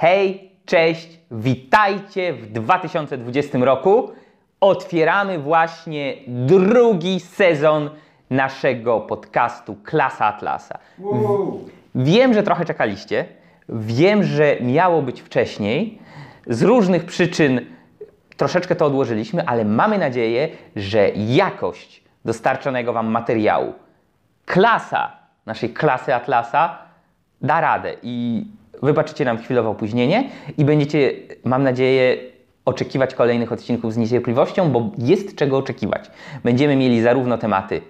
Hej, cześć, witajcie w 2020 roku. Otwieramy właśnie drugi sezon naszego podcastu Klasa Atlasa. Wiem, że trochę czekaliście. Wiem, że miało być wcześniej. Z różnych przyczyn troszeczkę to odłożyliśmy, ale mamy nadzieję, że jakość dostarczonego Wam materiału, klasa naszej klasy Atlasa da radę i wybaczycie nam chwilowe opóźnienie i będziecie, mam nadzieję, oczekiwać kolejnych odcinków z niecierpliwością, bo jest czego oczekiwać. Będziemy mieli zarówno tematy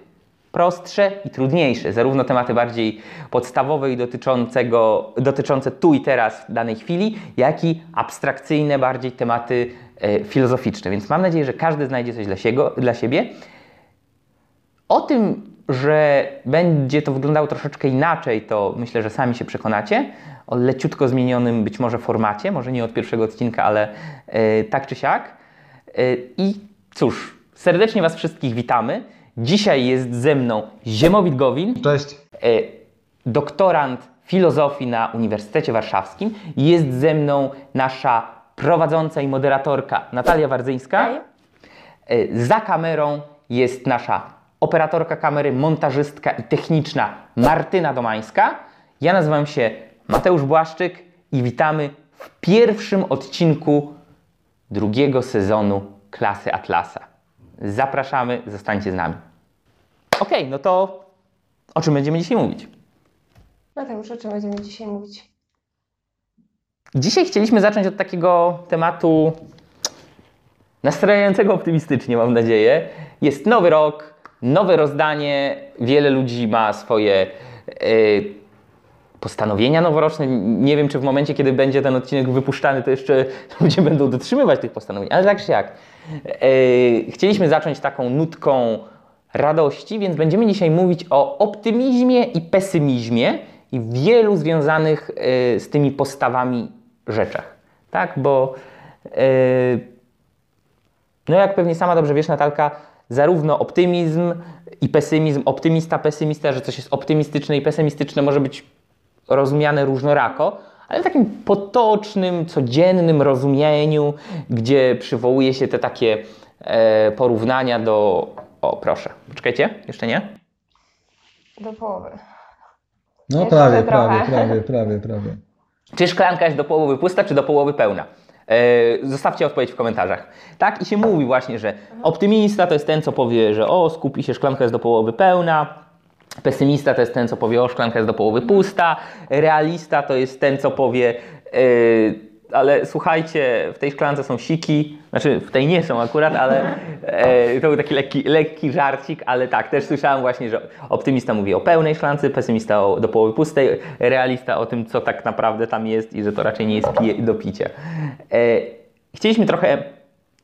prostsze i trudniejsze, zarówno tematy bardziej podstawowe i dotyczącego, dotyczące tu i teraz w danej chwili, jak i abstrakcyjne, bardziej tematy e, filozoficzne. Więc mam nadzieję, że każdy znajdzie coś dla, siego, dla siebie. O tym, że będzie to wyglądało troszeczkę inaczej, to myślę, że sami się przekonacie. O leciutko zmienionym być może formacie, może nie od pierwszego odcinka, ale e, tak czy siak. E, I cóż, serdecznie Was wszystkich witamy. Dzisiaj jest ze mną Ziemowit Gowin, Cześć. e, doktorant filozofii na Uniwersytecie Warszawskim. Jest ze mną nasza prowadząca i moderatorka Natalia Wardzyńska. Za kamerą jest nasza operatorka kamery, montażystka i techniczna Martyna Domańska. Ja nazywam się Mateusz Błaszczyk i witamy w pierwszym odcinku drugiego sezonu Klasy Atlasa. Zapraszamy, zostańcie z nami. Okej, no to o czym będziemy dzisiaj mówić? Mateusz, o czym będziemy dzisiaj mówić? Dzisiaj chcieliśmy zacząć od takiego tematu nastrajającego optymistycznie, mam nadzieję. Jest nowy rok, nowe rozdanie, wiele ludzi ma swoje e, postanowienia noworoczne. Nie wiem, czy w momencie, kiedy będzie ten odcinek wypuszczany, to jeszcze ludzie będą dotrzymywać tych postanowień, ale tak czy jak. E, chcieliśmy zacząć taką nutką radości, więc będziemy dzisiaj mówić o optymizmie i pesymizmie i wielu związanych e, z tymi postawami rzeczach. Tak, bo no jak pewnie sama dobrze wiesz, Natalka, zarówno optymizm i pesymizm, optymista, pesymista, że coś jest optymistyczne i pesymistyczne może być rozumiane różnorako, ale w takim potocznym, codziennym rozumieniu, gdzie przywołuje się te takie e, porównania do... O, proszę, poczekajcie, jeszcze nie? Do połowy. No prawie, prawie, prawie, prawie, prawie. Czy szklanka jest do połowy pusta, czy do połowy pełna? E, zostawcie odpowiedź w komentarzach. Tak, i się mówi właśnie, że optymista to jest ten, co powie, że o, skupi się, szklanka jest do połowy pełna. Pesymista to jest ten, co powie, o, szklanka jest do połowy pusta. Realista to jest ten, co powie, e, ale słuchajcie, w tej szklance są siki. Znaczy, w tej nie są akurat, ale e, to był taki lekki, lekki żarcik, ale tak, też słyszałem właśnie, że optymista mówi o pełnej szklance, pesymista o, do połowy pustej, realista o tym, co tak naprawdę tam jest i że to raczej nie jest pije, do picia. E, chcieliśmy trochę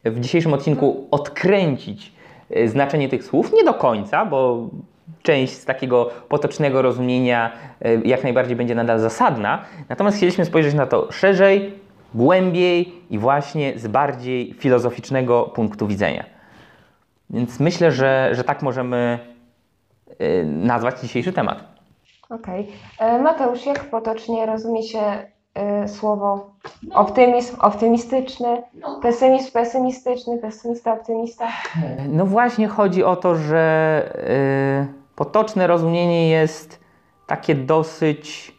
w dzisiejszym odcinku odkręcić e, znaczenie tych słów, nie do końca, bo część z takiego potocznego rozumienia e, jak najbardziej będzie nadal zasadna. Natomiast chcieliśmy spojrzeć na to szerzej, głębiej i właśnie z bardziej filozoficznego punktu widzenia. Więc myślę, że, że tak możemy e, nazwać dzisiejszy temat. Okej. E, Mateusz, jak potocznie rozumie się e, słowo optymizm, optymistyczny, pesymizm, pesymistyczny, pesymista, optymista? No właśnie chodzi o to, że y, potoczne rozumienie jest takie dosyć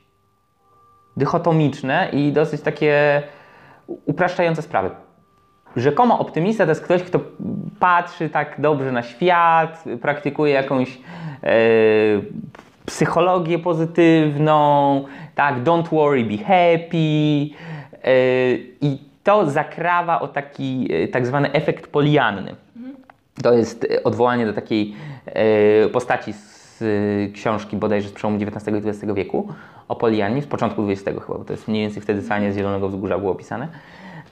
dychotomiczne i dosyć takie upraszczające sprawy. Rzekomo optymista to jest ktoś, kto patrzy tak dobrze na świat, praktykuje jakąś e, psychologię pozytywną, tak, don't worry, be happy e, i to zakrawa o taki e, tak zwany efekt polianny. To jest e, odwołanie do takiej e, postaci z e, książki bodajże z przełomu XIX i XX wieku o Polianii, z początku XX chyba, bo to jest mniej więcej wtedy Sanie z Zielonego Wzgórza było opisane.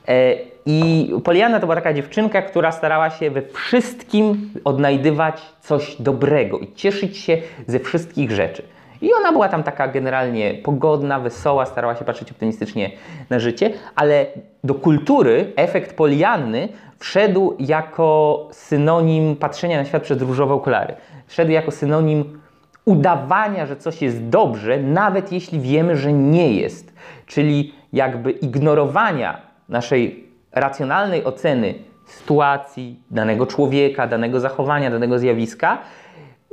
E, I Poliana to była taka dziewczynka, która starała się we wszystkim odnajdywać coś dobrego i cieszyć się ze wszystkich rzeczy. I ona była tam taka generalnie pogodna, wesoła, starała się patrzeć optymistycznie na życie, ale do kultury efekt Polianny wszedł jako synonim patrzenia na świat przez różowe okulary. Wszedł jako synonim udawania, że coś jest dobrze, nawet jeśli wiemy, że nie jest. Czyli jakby ignorowania naszej racjonalnej oceny sytuacji, danego człowieka, danego zachowania, danego zjawiska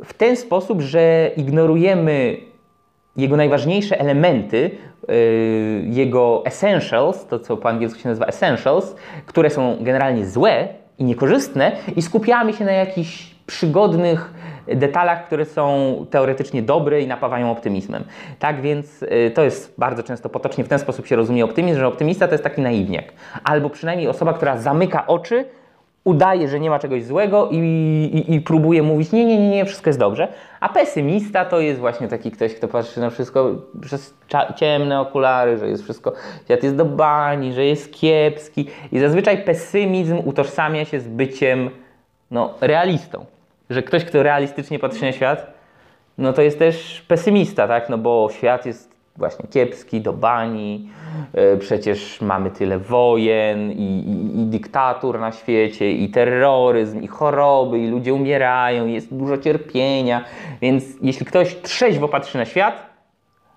w ten sposób, że ignorujemy jego najważniejsze elementy, yy, jego essentials, to co po angielsku się nazywa essentials, które są generalnie złe i niekorzystne, i skupiamy się na jakichś przygodnych detalach, które są teoretycznie dobre i napawają optymizmem. Tak więc yy, to jest bardzo często potocznie w ten sposób się rozumie optymizm, że optymista to jest taki naiwniak, albo przynajmniej osoba, która zamyka oczy udaje, że nie ma czegoś złego i, i, i, próbuje mówić, nie, nie, nie, nie, wszystko jest dobrze. A pesymista to jest właśnie taki ktoś, kto patrzy na wszystko przez ciemne okulary, że jest wszystko, świat jest do bani, że jest kiepski. I zazwyczaj pesymizm utożsamia się z byciem no, realistą. Że ktoś, kto realistycznie patrzy na świat, no to jest też pesymista, tak? No bo świat jest właśnie kiepski, do bani. E, przecież mamy tyle wojen i, i, i, dyktatur na świecie, i terroryzm, i choroby, i ludzie umierają, jest dużo cierpienia. Więc jeśli ktoś trzeźwo patrzy na świat,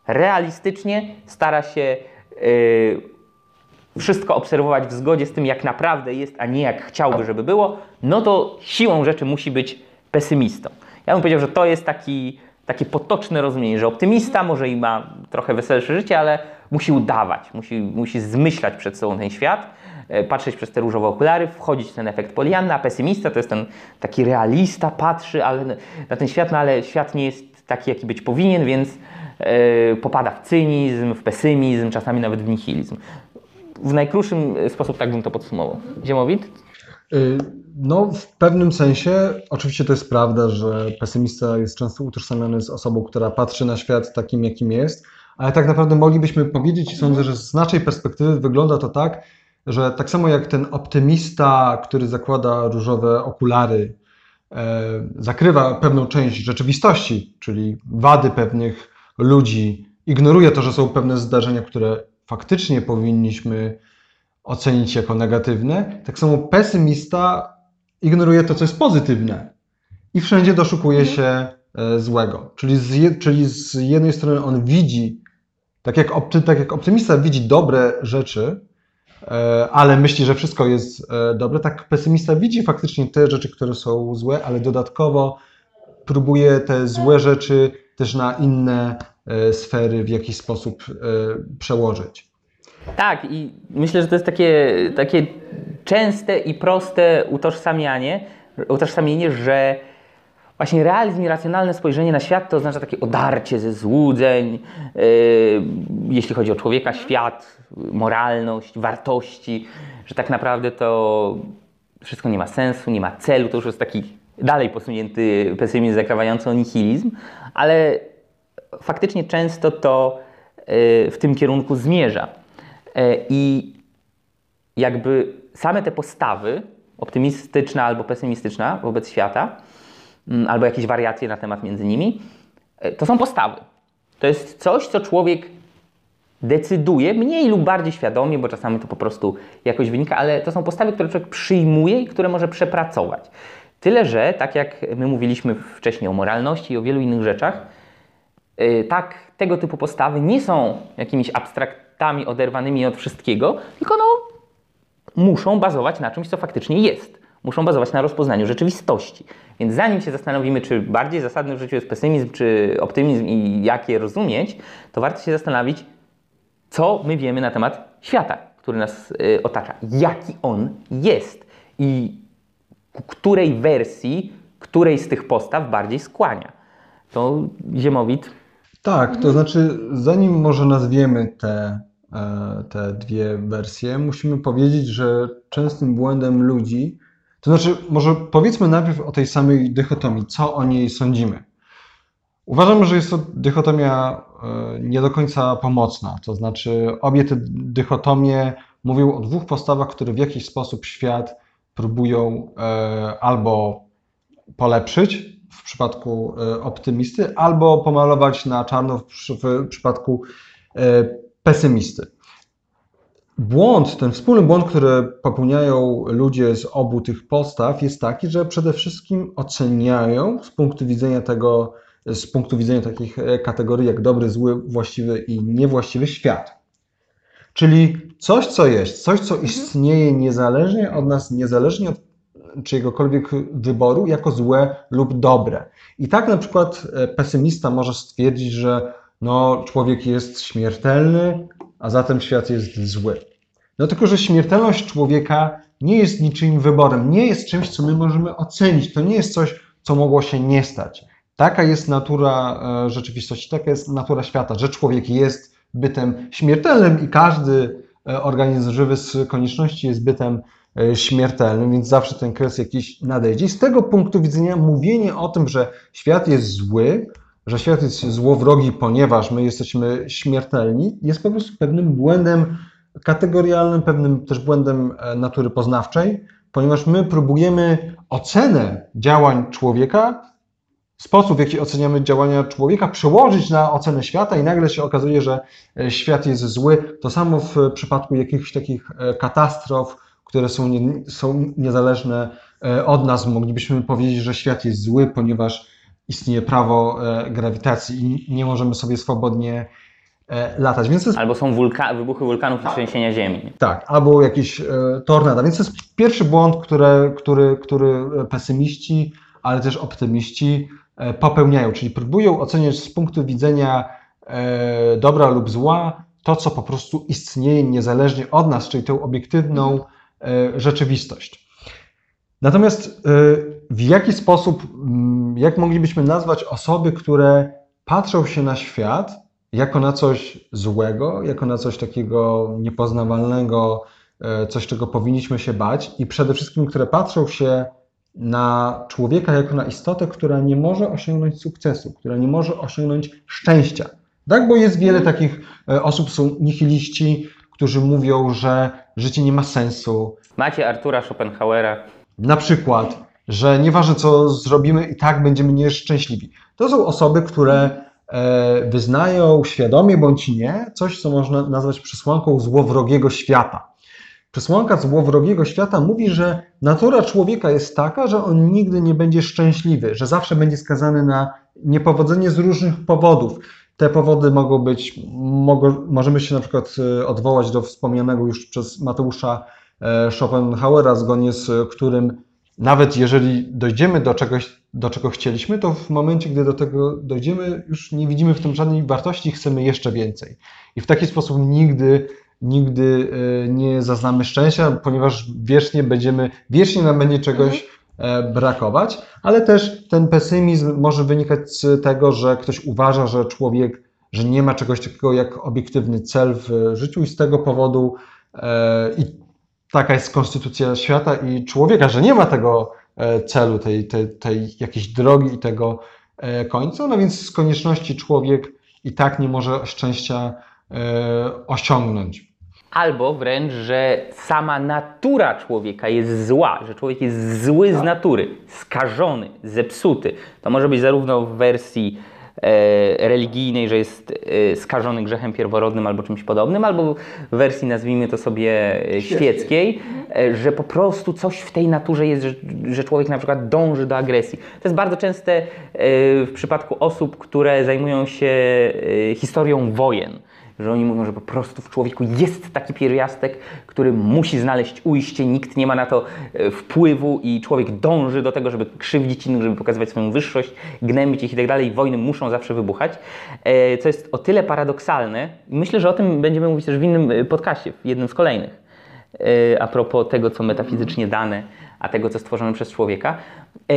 realistycznie stara się yy, wszystko obserwować w zgodzie z tym, jak naprawdę jest, a nie jak chciałby, żeby było, no to siłą rzeczy musi być pesymistą. Ja bym powiedział, że to jest taki takie potoczne rozumienie, że optymista może i ma trochę weselsze życie, ale musi udawać, musi, musi zmyślać przed sobą ten świat, e, patrzeć przez te różowe okulary, wchodzić w ten efekt Polianna, a pesymista to jest ten taki realista, patrzy ale, na ten świat, no ale świat nie jest taki, jaki być powinien, więc yy, popada w cynizm, w pesymizm, czasami nawet w nihilizm. W najkrótszym sposób tak bym to podsumował. Ziemowit? Y, no, w pewnym sensie, oczywiście to jest prawda, że pesymista jest często utożsamiany z osobą, która patrzy na świat takim, jakim jest, ale tak naprawdę moglibyśmy powiedzieć, i sądzę, że z naszej perspektywy wygląda to tak, że tak samo jak ten optymista, który zakłada różowe okulary, e, zakrywa pewną część rzeczywistości, czyli wady pewnych ludzi, ignoruje to, że są pewne zdarzenia, które faktycznie powinniśmy ocenić jako negatywne, tak samo pesymista ignoruje to, co jest pozytywne i wszędzie doszukuje mhm. się e, złego. Czyli z, czyli z jednej strony on widzi, tak jak, opty, tak jak optymista widzi dobre rzeczy, e, ale myśli, że wszystko jest e, dobre, tak pesymista widzi faktycznie te rzeczy, które są złe, ale dodatkowo próbuje te złe rzeczy też na inne sfery w jakiś sposób przełożyć. Tak, i myślę, że to jest takie, takie częste i proste utożsamianie, utożsamienie, że właśnie realizm i racjonalne spojrzenie na świat to oznacza takie odarcie ze złudzeń, yy, jeśli chodzi o człowieka, świat, moralność, wartości, że tak naprawdę to wszystko nie ma sensu, nie ma celu, to już jest taki dalej posunięty pesymizm zakrawający o nihilizm, ale faktycznie często to yy, w tym kierunku zmierza. E, I jakby same te postawy, optymistyczna albo pesymistyczna wobec świata, mm, albo jakieś wariacje na temat między nimi, e, to są postawy. To jest coś, co człowiek decyduje, mniej lub bardziej świadomie, bo czasami to po prostu jakoś wynika, ale to są postawy, które człowiek przyjmuje i które może przepracować. Tyle, że tak jak my mówiliśmy wcześniej o moralności i o wielu innych rzeczach, e, tak tego typu postawy nie są jakimiś abstraktnymi faktami oderwanymi od wszystkiego, tylko no, muszą bazować na czymś, co faktycznie jest. Muszą bazować na rozpoznaniu rzeczywistości. Więc zanim się zastanowimy, czy bardziej zasadny w życiu jest pesymizm, czy optymizm i jak je rozumieć, to warto się zastanowić, co my wiemy na temat świata, który nas y, otacza, jaki on jest i której wersji, której z tych postaw bardziej skłania. To Ziemowit tak, to znaczy, zanim może nazwiemy te, e, te dwie wersje, musimy powiedzieć, że częstym błędem ludzi, to znaczy, może powiedzmy najpierw o tej samej dychotomii, co o niej sądzimy. Uważam, że jest to dychotomia e, nie do końca pomocna. To znaczy, obie te dychotomie mówią o dwóch postawach, które w jakiś sposób świat próbują e, albo polepszyć, w przypadku e, optymisty, albo pomalować na czarno w przypadku e, pesymisty. Błąd, ten wspólny błąd, który popełniają ludzie z obu tych postaw, jest taki, że przede wszystkim oceniają z punktu widzenia tego, z punktu widzenia takich e, kategorii jak dobry, zły, właściwy i niewłaściwy świat. Czyli coś, co jest, coś, co istnieje niezależnie od nas, niezależnie od czyjegokolwiek wyboru, jako złe lub dobre. I tak na przykład e, pesymista może stwierdzić, że no, człowiek jest śmiertelny, a zatem świat jest zły. No tylko, że śmiertelność człowieka nie jest niczyim wyborem, nie jest czymś, co my możemy ocenić. To nie jest coś, co mogło się nie stać. Taka jest natura e, rzeczywistości, taka jest natura świata, że człowiek jest bytem śmiertelnym i każdy e, organizm żywy z konieczności jest bytem śmiertelnym, więc zawsze ten kres jakiś nadejdzie. I z tego punktu widzenia mówienie o tym, że świat jest zły, że świat jest złowrogi, ponieważ my jesteśmy śmiertelni, jest po prostu pewnym błędem kategorialnym, pewnym też błędem e, natury poznawczej, ponieważ my próbujemy ocenę działań człowieka, sposób w jaki oceniamy działania człowieka, przełożyć na ocenę świata i nagle się okazuje, że e, świat jest zły. To samo w przypadku jakichś takich e, katastrof, które są, nie, są niezależne od nas. Moglibyśmy powiedzieć, że świat jest zły, ponieważ istnieje prawo grawitacji i nie możemy sobie swobodnie latać. Więc jest Albo są wulka wybuchy wulkanów i trzęsienia ziemi. tak, albo jakieś e, tornada. Więc to jest pierwszy błąd, który, który, który pesymiści, ale też optymiści e, popełniają, czyli próbują oceniać z punktu widzenia e, dobra lub zła to, co po prostu istnieje niezależnie od nas, czyli tą obiektywną e, rzeczywistość. Natomiast e, w jaki sposób, mm, jak moglibyśmy nazwać osoby, które patrzą się na świat jako na coś złego, jako na coś takiego niepoznawalnego, e, coś, czego powinniśmy się bać, i przede wszystkim, które patrzą się na człowieka jako na istotę, która nie może osiągnąć sukcesu, która nie może osiągnąć szczęścia. Tak, bo jest wiele takich e, osób, są nihiliści, którzy mówią, że życie nie ma sensu, Macie Artura Schopenhauera. na przykład, że nieważne co zrobimy, i tak będziemy nieszczęśliwi. To są osoby, które e, wyznają świadomie bądź nie coś, co można nazwać przesłanką złowrogiego świata. Przesłanka złowrogiego świata mówi, że natura człowieka jest taka, że on nigdy nie będzie szczęśliwy, że zawsze będzie skazany na niepowodzenie z różnych powodów. Te powody mogą być, mogą, możemy się na przykład e, odwołać do wspomnianego już przez Mateusza e, Schopenhauera, zgodnie z którym nawet jeżeli dojdziemy do czegoś, do czego chcieliśmy, to w momencie, gdy do tego dojdziemy, już nie widzimy w tym żadnej wartości, chcemy jeszcze więcej. I w taki sposób nigdy, nigdy e, nie zaznamy szczęścia, ponieważ wiecznie będziemy, wiecznie nam będzie czegoś e, brakować, ale też ten pesymizm może wynikać z tego, że ktoś uważa, że człowiek, że nie ma czegoś takiego jak obiektywny cel w życiu i z tego powodu e, i taka jest konstytucja świata i człowieka, że nie ma tego e, celu, tej, tej, tej jakiejś drogi i tego e, końca, no więc z konieczności człowiek i tak nie może szczęścia e, osiągnąć. Albo wręcz, że sama natura człowieka jest zła, że człowiek jest zły z natury, skażony, zepsuty. To może być zarówno w wersji e, religijnej, że jest e, skażony grzechem pierworodnym albo czymś podobnym, albo w wersji, nazwijmy to sobie, e, świeckiej, e, że po prostu coś w tej naturze jest, że, że człowiek na przykład dąży do agresji. To jest bardzo częste e, w przypadku osób, które zajmują się e, historią wojen że oni mówią, że po prostu w człowieku jest taki pierwiastek, który musi znaleźć ujście, nikt nie ma na to e, wpływu i człowiek dąży do tego, żeby krzywdzić innych, żeby pokazywać swoją wyższość, gnębić ich i tak dalej. Wojny muszą zawsze wybuchać, e, co jest o tyle paradoksalne. Myślę, że o tym będziemy mówić też w innym e, podcaście, w jednym z kolejnych a propos tego, co metafizycznie dane, a tego, co stworzone przez człowieka. E,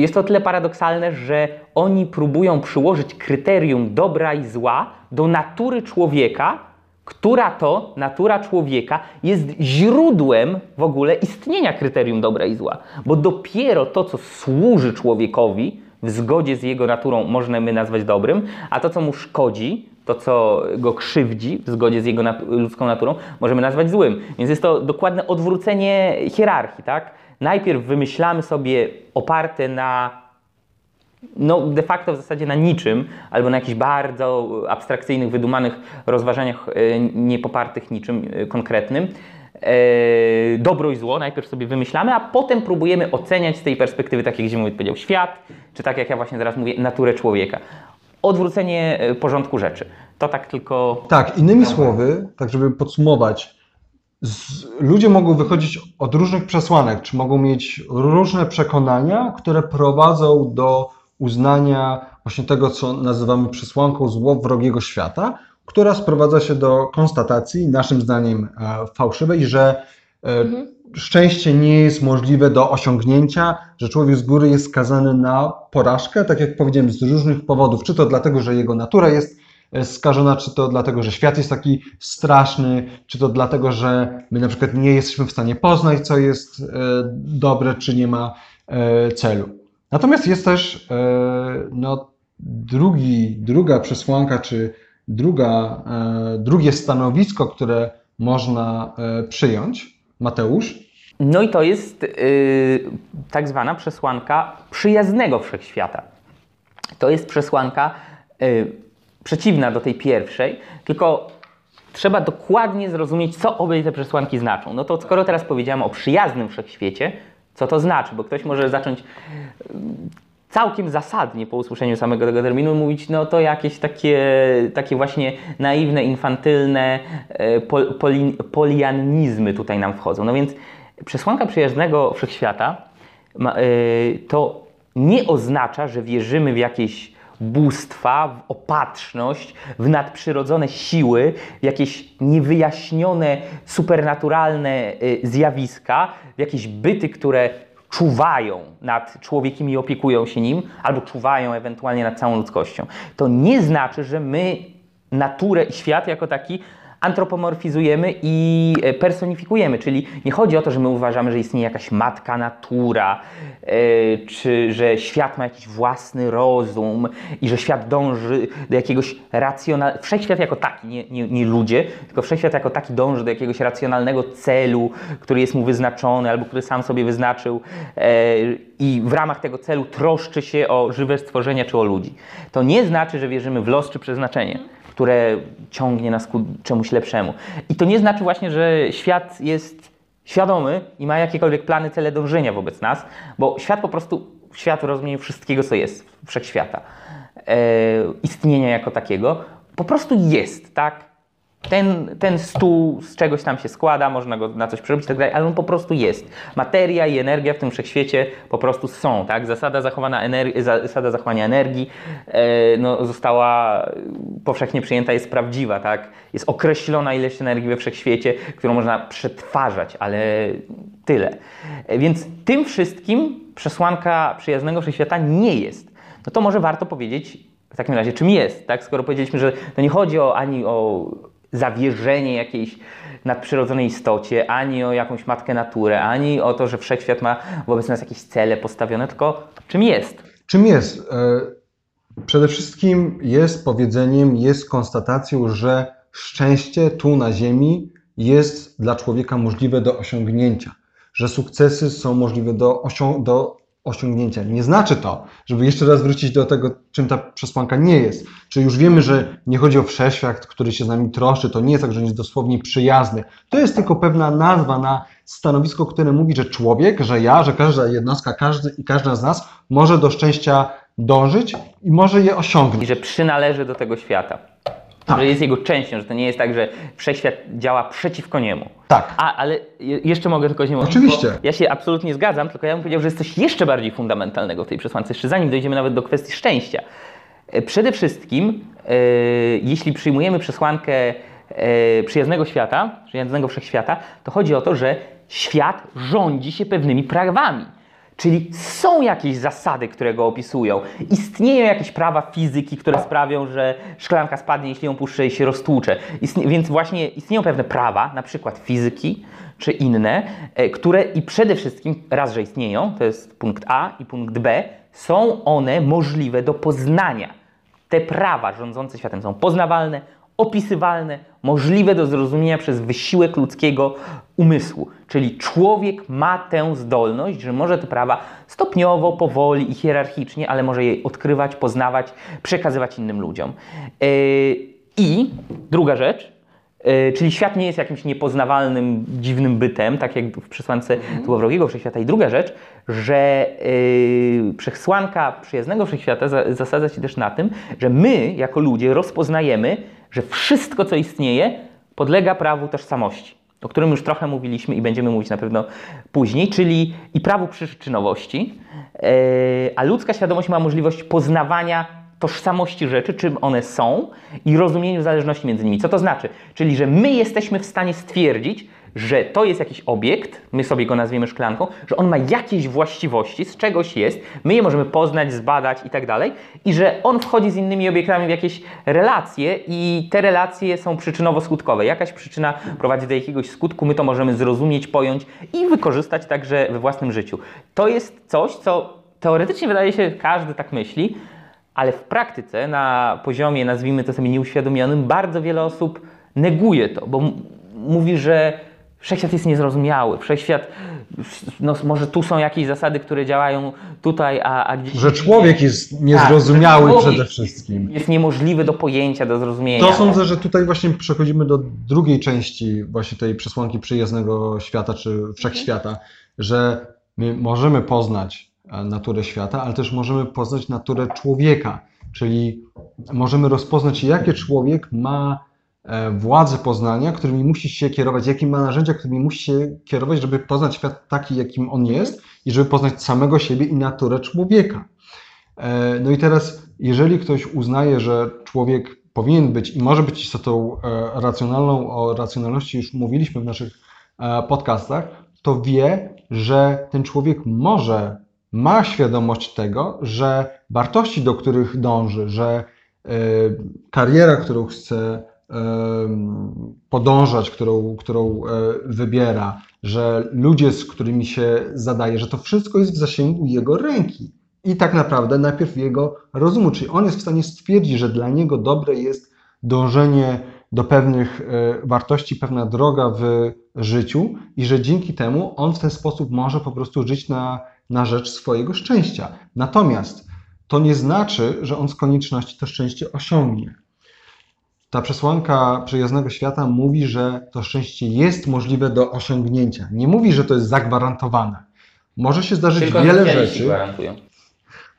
Jest to o tyle paradoksalne, że oni próbują przyłożyć kryterium dobra i zła do natury człowieka, która to natura człowieka jest źródłem w ogóle istnienia kryterium dobra i zła. Bo dopiero to, co służy człowiekowi w zgodzie z jego naturą, możemy nazwać dobrym, a to, co mu szkodzi, to, co go krzywdzi w zgodzie z jego nat- ludzką naturą, możemy nazwać złym. Więc jest to dokładne odwrócenie hierarchii, tak? Najpierw wymyślamy sobie oparte na no de facto w zasadzie na niczym, albo na jakichś bardzo abstrakcyjnych, wydumanych rozważaniach e, niepopartych niczym e, konkretnym. E, dobro i zło najpierw sobie wymyślamy, a potem próbujemy oceniać z tej perspektywy, tak jak Zimowit powiedział, świat, czy tak jak ja właśnie teraz mówię, naturę człowieka. Odwrócenie e, porządku rzeczy. To tak tylko. Tak, innymi słowy, tak żeby podsumować, z, ludzie mogą wychodzić od różnych przesłanek, czy mogą mieć różne przekonania, które prowadzą do uznania właśnie tego, co nazywamy przesłanką złowrogiego świata, która sprowadza się do konstatacji, naszym zdaniem e, fałszywej, że e, szczęście nie jest możliwe do osiągnięcia, że człowiek z góry jest skazany na porażkę, tak jak powiedziałem, z różnych powodów, czy to dlatego, że jego natura jest e, skażona, czy to dlatego, że świat jest taki straszny, czy to dlatego, że my na przykład nie jesteśmy w stanie poznać, co jest e, dobre, czy nie ma e, celu. Natomiast jest też no, drugi, druga przesłanka, czy druga, drugie stanowisko, które można przyjąć. Mateusz? No i to jest yy, tak zwana przesłanka przyjaznego wszechświata. To jest przesłanka yy, przeciwna do tej pierwszej, tylko trzeba dokładnie zrozumieć, co obie te przesłanki znaczą. No to skoro teraz powiedziałem o przyjaznym wszechświecie, co to znaczy? Bo ktoś może zacząć całkiem zasadnie po usłyszeniu samego tego terminu mówić, no to jakieś takie, takie właśnie naiwne, infantylne e, pol, poli, polianizmy tutaj nam wchodzą. No więc przesłanka przyjaznego wszechświata e, to nie oznacza, że wierzymy w jakieś bóstwa, w opatrzność, w nadprzyrodzone siły, w jakieś niewyjaśnione, supernaturalne y, zjawiska, w jakieś byty, które czuwają nad człowiekiem i opiekują się nim, albo czuwają ewentualnie nad całą ludzkością. To nie znaczy, że my naturę i świat jako taki antropomorfizujemy i e, personifikujemy, czyli nie chodzi o to, że my uważamy, że istnieje jakaś matka natura, yy, czy że świat ma jakiś własny rozum i że świat dąży do jakiegoś racjonalnego, wszechświat jako taki, nie, nie, nie ludzie, tylko wszechświat jako taki dąży do jakiegoś racjonalnego celu, który jest mu wyznaczony albo który sam sobie wyznaczył yy, i w ramach tego celu troszczy się o żywe stworzenia czy o ludzi. To nie znaczy, że wierzymy w los czy przeznaczenie które ciągnie nas ku czemuś lepszemu. I to nie znaczy właśnie, że świat jest świadomy i ma jakiekolwiek plany, cele dążenia wobec nas, bo świat po prostu, świat w rozumieniu wszystkiego, co jest, wszechświata, e, istnienia jako takiego, po prostu jest, tak? Ten, ten stół z czegoś tam się składa, można go na coś przerobić i tak dalej, ale on po prostu jest. Materia i energia w tym wszechświecie po prostu są, tak? Zasada, zachowana energi- zasada zachowania energii e, no, została powszechnie przyjęta, jest prawdziwa, tak? Jest określona ilość energii we wszechświecie, którą można przetwarzać, ale tyle. E, więc tym wszystkim przesłanka przyjaznego wszechświata nie jest. No to może warto powiedzieć w takim razie, czym jest, tak? Skoro powiedzieliśmy, że to nie chodzi o, ani o zawierzenie jakiejś nadprzyrodzonej istocie, ani o jakąś matkę naturę, ani o to, że wszechświat ma wobec nas jakieś cele postawione, tylko czym jest. Czym jest? E, przede wszystkim jest powiedzeniem, jest konstatacją, że szczęście tu na Ziemi jest dla człowieka możliwe do osiągnięcia, że sukcesy są możliwe do, osią do osiągnięcia. Nie znaczy to, żeby jeszcze raz wrócić do tego, czym ta przesłanka nie jest. Czy już wiemy, że nie chodzi o wszechświat, który się z nami troszczy, to nie jest tak, że on jest dosłownie przyjazny. To jest tylko pewna nazwa na stanowisko, które mówi, że człowiek, że ja, że każda jednostka, każdy i każda z nas może do szczęścia dążyć i może je I osiągnąć. że przynależy do tego świata. Tak. Że jest jego częścią, że to nie jest tak, że wszechświat działa przeciwko niemu. Tak. A, ale je- jeszcze mogę tylko nie mówić. Oczywiście. Ja się absolutnie zgadzam, tylko ja bym powiedział, że jest coś jeszcze bardziej fundamentalnego w tej przesłance, jeszcze zanim dojdziemy nawet do kwestii szczęścia. E, Przede wszystkim, e, jeśli przyjmujemy przesłankę e, przyjaznego świata, przyjaznego wszechświata, to chodzi o to, że świat rządzi się pewnymi prawami. Czyli są jakieś zasady, które go opisują. Istnieją jakieś prawa fizyki, które sprawią, że szklanka spadnie, jeśli ją puszczę i się roztłucze. Istnie, więc właśnie istnieją pewne prawa, na przykład fizyki czy inne, e, które i przede wszystkim, raz, że istnieją, to jest punkt A i punkt B, są one możliwe do poznania. Te prawa rządzące światem są poznawalne, opisywalne, możliwe do zrozumienia przez wysiłek ludzkiego umysłu. Czyli człowiek ma tę zdolność, że może te prawa stopniowo, powoli i hierarchicznie, ale może je odkrywać, poznawać, przekazywać innym ludziom. Yy, I druga rzecz, czyli świat nie jest jakimś niepoznawalnym, dziwnym bytem, tak jak w przesłance złowrogiego wszechświata. I druga rzecz, że yy, przesłanka przyjaznego wszechświata za, zasadza się też na tym, że my, jako ludzie, rozpoznajemy że wszystko, co istnieje, podlega prawu tożsamości, o którym już trochę mówiliśmy i będziemy mówić na pewno później, czyli i prawu przyczynowości, e, a ludzka świadomość ma możliwość poznawania tożsamości rzeczy, czym one są i rozumieniu zależności między nimi. Co to znaczy? Czyli, że my jesteśmy w stanie stwierdzić, że to jest jakiś obiekt, my sobie go nazwiemy szklanką, że on ma jakieś właściwości, z czegoś jest, my je możemy poznać, zbadać i tak dalej, i że on wchodzi z innymi obiektami w jakieś relacje i te relacje są przyczynowo-skutkowe. Jakaś przyczyna prowadzi do jakiegoś skutku, my to możemy zrozumieć, pojąć i wykorzystać także we własnym życiu. To jest coś, co teoretycznie wydaje się, każdy tak myśli, ale w praktyce, na poziomie, nazwijmy to sobie nieuświadomionym, bardzo wiele osób neguje to, bo mówi, że wszechświat jest niezrozumiały, wszechświat, no może tu są jakieś zasady, które działają tutaj, a, a gdzieś... Że człowiek jest niezrozumiały Tak, przede wszystkim. Jest niemożliwy do pojęcia, do zrozumienia. To sądzę, że tutaj właśnie przechodzimy do drugiej części właśnie tej przesłanki przyjaznego świata czy wszechświata, że my możemy poznać naturę świata, ale też możemy poznać naturę człowieka, czyli możemy rozpoznać, jakie człowiek ma e, władze poznania, którymi musi się kierować, jakie ma narzędzia, którymi musi się kierować, żeby poznać świat taki, jakim on jest i żeby poznać samego siebie i naturę człowieka. E, No i teraz, jeżeli ktoś uznaje, że człowiek powinien być i może być istotą e, racjonalną, o racjonalności już mówiliśmy w naszych e, podcastach, to wie, że ten człowiek może, ma świadomość tego, że wartości, do których dąży, że e, kariera, którą chce em, podążać, którą, którą e, wybiera, że ludzie, z którymi się zadaje, że to wszystko jest w zasięgu jego ręki. I tak naprawdę najpierw jego rozumu, czyli on jest w stanie stwierdzić, że dla niego dobre jest dążenie do pewnych e, wartości, pewna droga w życiu i że dzięki temu on w ten sposób może po prostu żyć na, na rzecz swojego szczęścia. Natomiast to nie znaczy, że on z konieczności to szczęście osiągnie. Ta przesłanka przyjaznego świata mówi, że to szczęście jest możliwe do osiągnięcia. Nie mówi, że to jest zagwarantowane. Może się zdarzyć Tylko wiele rzeczy. gwarantują.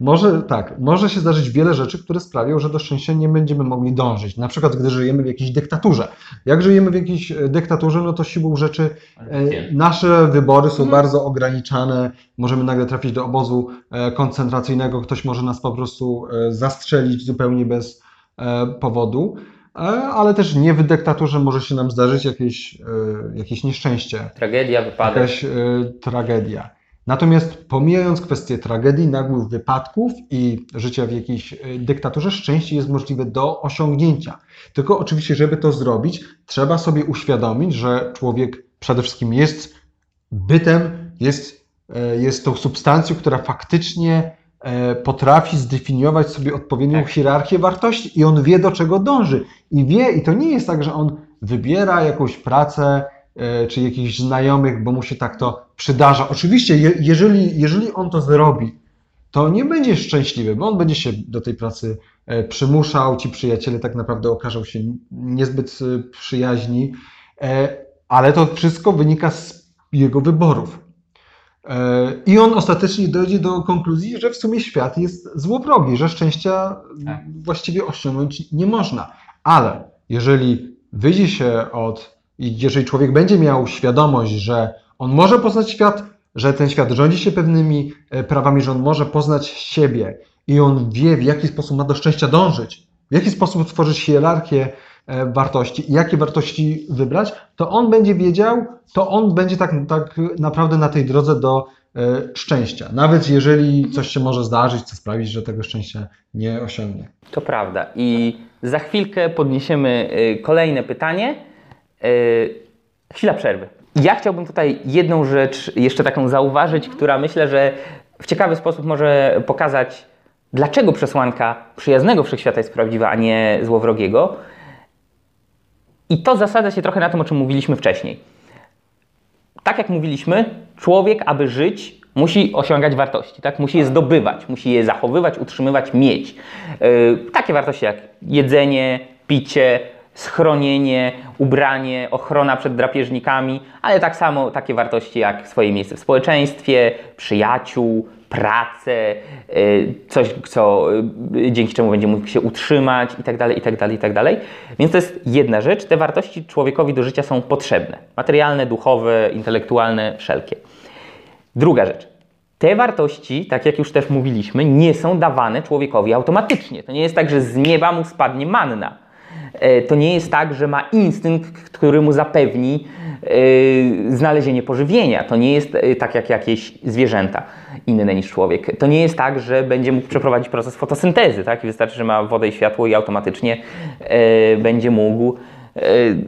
Może tak, może się zdarzyć wiele rzeczy, które sprawią, że do szczęścia nie będziemy mogli dążyć. Na przykład, gdy żyjemy w jakiejś dyktaturze. Jak żyjemy w jakiejś e, dyktaturze, no to siłą rzeczy e, nasze wybory są bardzo ograniczane. Możemy nagle trafić do obozu e, koncentracyjnego, ktoś może nas po prostu e, zastrzelić zupełnie bez powodu. Ale też nie w dyktaturze może się nam zdarzyć jakieś, jakieś nieszczęście Tragedia, wypadek. jakaś tragedia. Natomiast pomijając kwestię tragedii, nagłych wypadków i życia w jakiejś e, dyktaturze, szczęście jest możliwe do osiągnięcia. Tylko oczywiście, żeby to zrobić, trzeba sobie uświadomić, że człowiek przede wszystkim jest bytem, jest, e, jest tą substancją, która faktycznie e, potrafi zdefiniować sobie odpowiednią Tak. hierarchię wartości i on wie, do czego dąży. I wie, i to nie jest tak, że on wybiera jakąś pracę, czy jakichś znajomych, bo mu się tak to przydarza. Oczywiście, je, jeżeli, jeżeli on to zrobi, to nie będzie szczęśliwy, bo on będzie się do tej pracy e, przymuszał, ci przyjaciele tak naprawdę okażą się niezbyt e, przyjaźni, e, ale to wszystko wynika z jego wyborów. E, I on ostatecznie dojdzie do konkluzji, że w sumie świat jest złowrogi, że szczęścia Tak. właściwie osiągnąć nie można. Ale jeżeli wyjdzie się od, i jeżeli człowiek będzie miał świadomość, że on może poznać świat, że ten świat rządzi się pewnymi e, prawami, że on może poznać siebie i on wie, w jaki sposób ma do szczęścia dążyć, w jaki sposób tworzyć hierarchię e, wartości i jakie wartości wybrać, to on będzie wiedział, to on będzie tak, tak naprawdę na tej drodze do e, szczęścia. Nawet jeżeli coś się może zdarzyć, co sprawić, że tego szczęścia nie osiągnie. To prawda. I za chwilkę podniesiemy kolejne pytanie. Y, Chwila przerwy. Ja chciałbym tutaj jedną rzecz jeszcze taką zauważyć, która myślę, że w ciekawy sposób może pokazać, dlaczego przesłanka przyjaznego wszechświata jest prawdziwa, a nie złowrogiego. I to zasadza się trochę na tym, o czym mówiliśmy wcześniej. Tak jak mówiliśmy, człowiek, aby żyć, musi osiągać wartości, tak? Musi je zdobywać, musi je zachowywać, utrzymywać, mieć. Yy, takie wartości jak jedzenie, picie, schronienie, ubranie, ochrona przed drapieżnikami, ale tak samo takie wartości jak swoje miejsce w społeczeństwie, przyjaciół, pracę, e, coś, co, e, dzięki czemu będzie mógł się utrzymać i tak dalej, i tak dalej, i tak dalej. Więc to jest jedna rzecz. Te wartości człowiekowi do życia są potrzebne. Materialne, duchowe, intelektualne, wszelkie. Druga rzecz. Te wartości, tak jak już też mówiliśmy, nie są dawane człowiekowi automatycznie. To nie jest tak, że z nieba mu spadnie manna. E, To nie jest tak, że ma instynkt, który mu zapewni e, znalezienie pożywienia. To nie jest e, tak jak jakieś zwierzęta inne niż człowiek. To nie jest tak, że będzie mógł przeprowadzić proces fotosyntezy. Tak? Wystarczy, że ma wodę i światło i automatycznie będzie mógł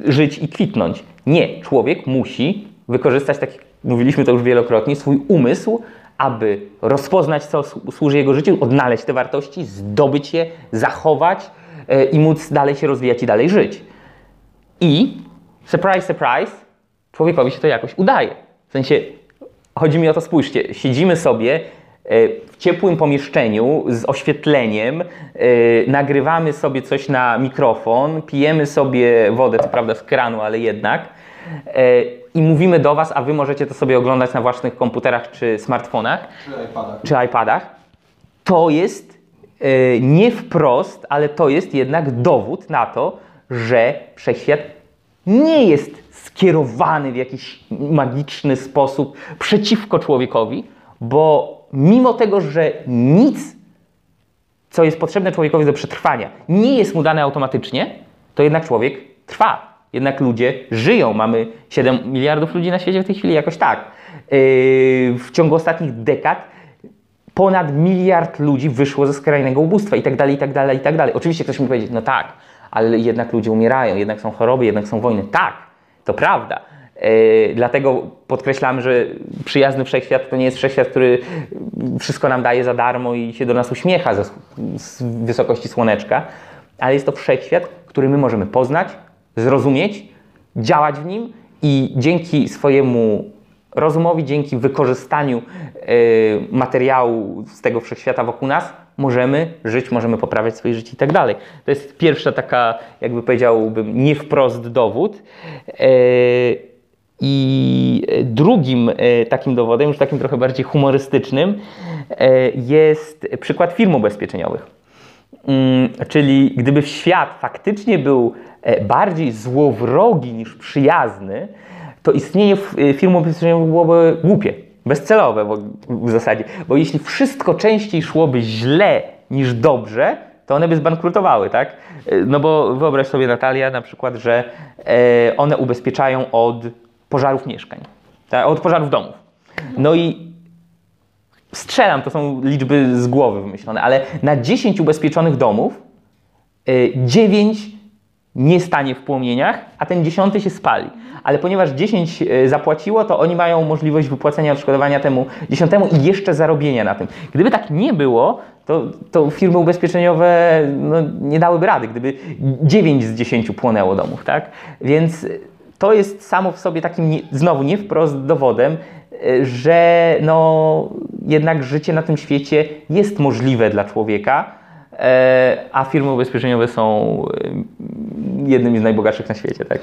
żyć i kwitnąć. Nie. Człowiek musi wykorzystać, tak jak mówiliśmy to już wielokrotnie, swój umysł, aby rozpoznać, co słu- służy jego życiu, odnaleźć te wartości, zdobyć je, zachować i móc dalej się rozwijać i dalej żyć. I surprise, surprise, człowiekowi się to jakoś udaje. W sensie, chodzi mi o to, spójrzcie, siedzimy sobie e, w ciepłym pomieszczeniu z oświetleniem, e, nagrywamy sobie coś na mikrofon, pijemy sobie wodę, co prawda z kranu, ale jednak, e, i mówimy do Was, a Wy możecie to sobie oglądać na własnych komputerach czy smartfonach Czy iPadach. czy iPadach, to jest nie wprost, ale to jest jednak dowód na to, że wszechświat nie jest skierowany w jakiś magiczny sposób przeciwko człowiekowi, bo mimo tego, że nic, co jest potrzebne człowiekowi do przetrwania, nie jest mu dane automatycznie, to jednak człowiek trwa. Jednak ludzie żyją. Mamy 7 miliardów ludzi na świecie w tej chwili, jakoś tak. Yy, w ciągu ostatnich dekad ponad miliard ludzi wyszło ze skrajnego ubóstwa i tak dalej, i tak dalej, i tak dalej. Oczywiście ktoś mi powiedzieć, no tak, ale jednak ludzie umierają, jednak są choroby, jednak są wojny. Tak, to prawda. Yy, dlatego podkreślamy, że przyjazny wszechświat to nie jest wszechświat, który wszystko nam daje za darmo i się do nas uśmiecha ze, z wysokości słoneczka, ale jest to wszechświat, który my możemy poznać, zrozumieć, działać w nim i dzięki swojemu rozumowi, dzięki wykorzystaniu e, materiału z tego wszechświata wokół nas, możemy żyć, możemy poprawiać swoje życie i tak dalej. To jest pierwsza taka, jakby powiedziałbym, nie wprost dowód. E, I drugim e, takim dowodem, już takim trochę bardziej humorystycznym, jest przykład firm ubezpieczeniowych. Mm, Czyli gdyby świat faktycznie był e, bardziej złowrogi niż przyjazny, to istnienie e, firm ubezpieczeniowych byłoby głupie, bezcelowe w, zasadzie. Bo jeśli wszystko częściej szłoby źle niż dobrze, to one by zbankrutowały, tak? E, No bo wyobraź sobie, Natalia, na przykład, że e, one ubezpieczają od pożarów mieszkań, tak? od pożarów domów. No i strzelam, to są liczby z głowy wymyślone, ale na 10 ubezpieczonych domów y, 9 nie stanie w płomieniach, a ten dziesiąty się spali. Ale ponieważ 10 y, zapłaciło, to oni mają możliwość wypłacenia odszkodowania temu dziesiątemu i jeszcze zarobienia na tym. Gdyby tak nie było, to, to firmy ubezpieczeniowe no, nie dałyby rady, gdyby 9 z 10 płonęło domów, tak? Więc to jest samo w sobie takim, nie, znowu nie wprost dowodem, y, że no, jednak życie na tym świecie jest możliwe dla człowieka, e, a firmy ubezpieczeniowe są jednymi z najbogatszych na świecie, tak?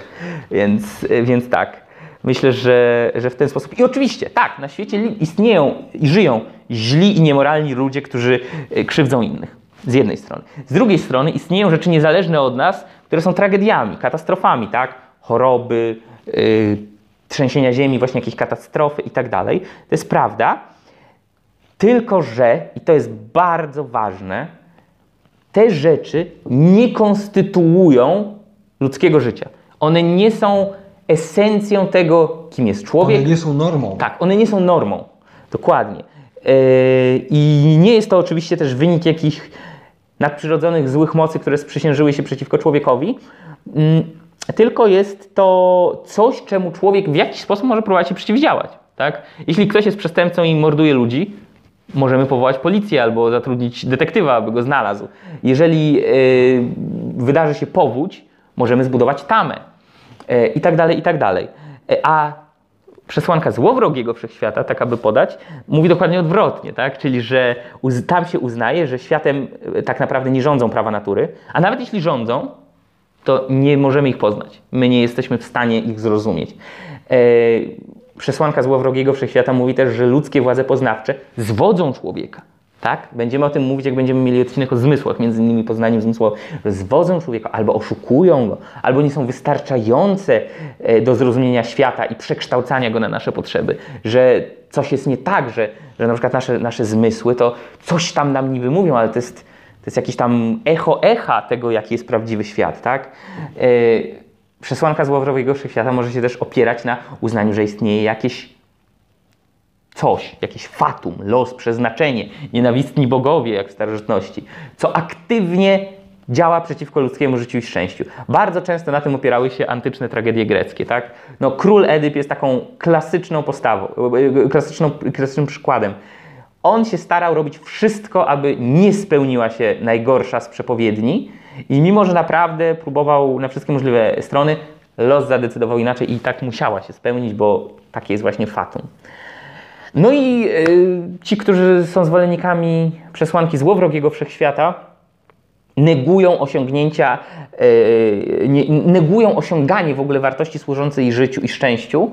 Więc, y, więc tak. Myślę, że, że w ten sposób. I oczywiście, tak, na świecie istnieją i żyją źli i niemoralni ludzie, którzy y, krzywdzą innych. Z jednej strony. Z drugiej strony istnieją rzeczy niezależne od nas, które są tragediami, katastrofami, tak? Choroby, y, trzęsienia ziemi, właśnie jakieś katastrofy i tak dalej. To jest prawda. Tylko, że, i to jest bardzo ważne, te rzeczy nie konstytuują ludzkiego życia. One nie są esencją tego, kim jest człowiek. One nie są normą. Tak, one nie są normą. Dokładnie. Yy, I nie jest to oczywiście też wynik jakichś nadprzyrodzonych złych mocy, które sprzysiężyły się przeciwko człowiekowi, mm, tylko jest to coś, czemu człowiek w jakiś sposób może próbować się przeciwdziałać. Tak? Jeśli ktoś jest przestępcą i morduje ludzi, możemy powołać policję albo zatrudnić detektywa, aby go znalazł. Jeżeli yy, wydarzy się powódź, możemy zbudować tamę yy, i tak dalej, i tak dalej. Yy, A przesłanka złowrogiego wszechświata, tak aby podać, mówi dokładnie odwrotnie, tak? czyli że tam się uznaje, że światem e, tak naprawdę nie rządzą prawa natury, a nawet jeśli rządzą, to nie możemy ich poznać. My nie jesteśmy w stanie ich zrozumieć. E, przesłanka złowrogiego wszechświata mówi też, że ludzkie władze poznawcze zwodzą człowieka. Tak? Będziemy o tym mówić, jak będziemy mieli odcinek o zmysłach, między innymi poznaniu zmysłowym, że zwodzą człowieka, albo oszukują go, albo nie są wystarczające e, do zrozumienia świata i przekształcania go na nasze potrzeby, że coś jest nie tak, że, że na przykład nasze, nasze zmysły to coś tam nam niby mówią, ale to jest, to jest jakieś tam echo echa tego, jaki jest prawdziwy świat, tak? E, przesłanka złowrogiego wszechświata może się też opierać na uznaniu, że istnieje jakieś coś, jakiś fatum, los, przeznaczenie, nienawistni bogowie, jak w starożytności, co aktywnie działa przeciwko ludzkiemu życiu i szczęściu. Bardzo często na tym opierały się antyczne tragedie greckie. Tak? No, król Edyp jest taką klasyczną postawą, klasyczną, klasycznym przykładem. On się starał robić wszystko, aby nie spełniła się najgorsza z przepowiedni i mimo, że naprawdę próbował na wszystkie możliwe strony, los zadecydował inaczej i tak musiała się spełnić, bo takie jest właśnie fatum. No i y, ci, którzy są zwolennikami przesłanki złowrogiego wszechświata, negują osiągnięcia, y, negują osiąganie w ogóle wartości służącej życiu i szczęściu.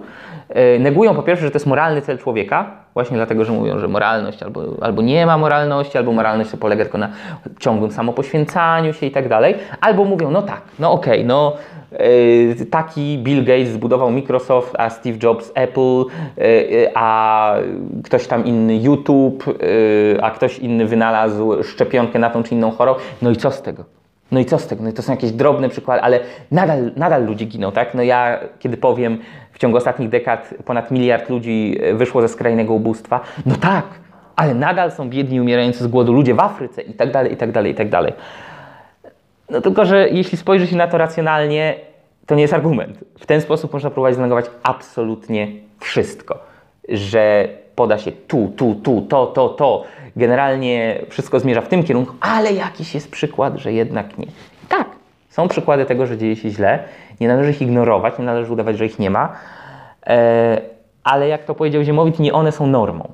Y, negują po pierwsze, że to jest moralny cel człowieka, właśnie dlatego, że mówią, że moralność albo, albo nie ma moralności, albo moralność to polega tylko na ciągłym samopoświęcaniu się i tak dalej, albo mówią, no tak, no okej, okay, no E, taki Bill Gates zbudował Microsoft, a Steve Jobs Apple, e, a ktoś tam inny YouTube, e, a ktoś inny wynalazł szczepionkę na tą czy inną chorobę. No i co z tego? No i co z tego? No to są jakieś drobne przykłady, ale nadal, nadal ludzie giną, tak? No ja, kiedy powiem, w ciągu ostatnich dekad ponad miliard ludzi wyszło ze skrajnego ubóstwa, no tak, ale nadal są biedni, umierający z głodu ludzie w Afryce i tak dalej, i tak dalej, i tak dalej. No tylko, że jeśli spojrzy się na to racjonalnie, to nie jest argument. W ten sposób można próbować znegować absolutnie wszystko. Że poda się tu, tu, tu, to, to, to. Generalnie wszystko zmierza w tym kierunku, ale jakiś jest przykład, że jednak nie. Tak, są przykłady tego, że dzieje się źle. Nie należy ich ignorować, nie należy udawać, że ich nie ma. E, ale jak to powiedział Ziemowit, nie one są normą.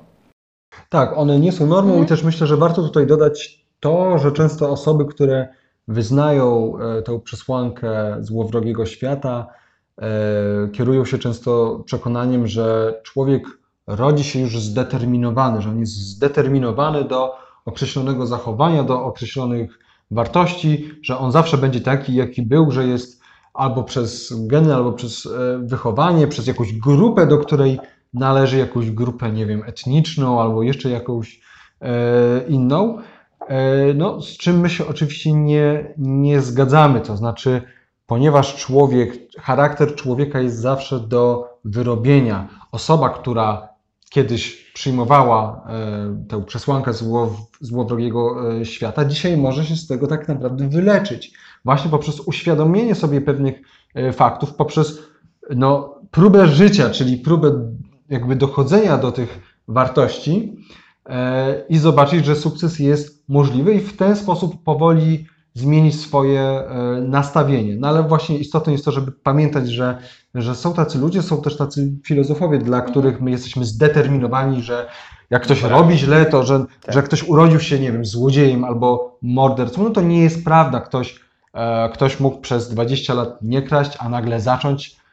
Tak, one nie są normą mhm. i też myślę, że warto tutaj dodać to, że często osoby, które wyznają e, tę przesłankę złowrogiego świata, e, kierują się często przekonaniem, że człowiek rodzi się już zdeterminowany, że on jest zdeterminowany do określonego zachowania, do określonych wartości, że on zawsze będzie taki, jaki był, że jest albo przez geny, albo przez e, wychowanie, przez jakąś grupę, do której należy jakąś grupę, nie wiem, etniczną, albo jeszcze jakąś inną. E, no, z czym my się oczywiście nie, nie zgadzamy. To znaczy, ponieważ człowiek, charakter człowieka jest zawsze do wyrobienia. Osoba, która kiedyś przyjmowała e, tę przesłankę zło, złowrogiego e, świata, dzisiaj może się z tego tak naprawdę wyleczyć. Właśnie poprzez uświadomienie sobie pewnych faktów, poprzez no, próbę życia, czyli próbę jakby dochodzenia do tych wartości, E, i zobaczyć, że sukces jest możliwy i w ten sposób powoli zmienić swoje e, nastawienie. No ale właśnie istotne jest to, żeby pamiętać, że, że są tacy ludzie, są też tacy filozofowie, dla mhm. których my jesteśmy zdeterminowani, że jak ktoś tak. robi źle, to że, tak. że ktoś urodził się, nie wiem, złodziejem albo mordercą, no to nie jest prawda. Ktoś, e, ktoś mógł przez 20 lat nie kraść, a nagle zacząć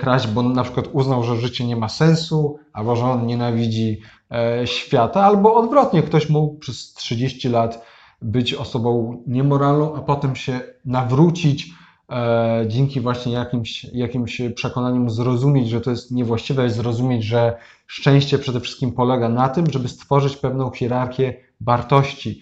kraść, bo na przykład uznał, że życie nie ma sensu, albo że on nienawidzi E, świata, albo odwrotnie, ktoś mógł przez 30 lat być osobą niemoralną, a potem się nawrócić e, dzięki właśnie jakimś, jakimś przekonaniom zrozumieć, że to jest niewłaściwe, zrozumieć, że szczęście przede wszystkim polega na tym, żeby stworzyć pewną hierarchię wartości.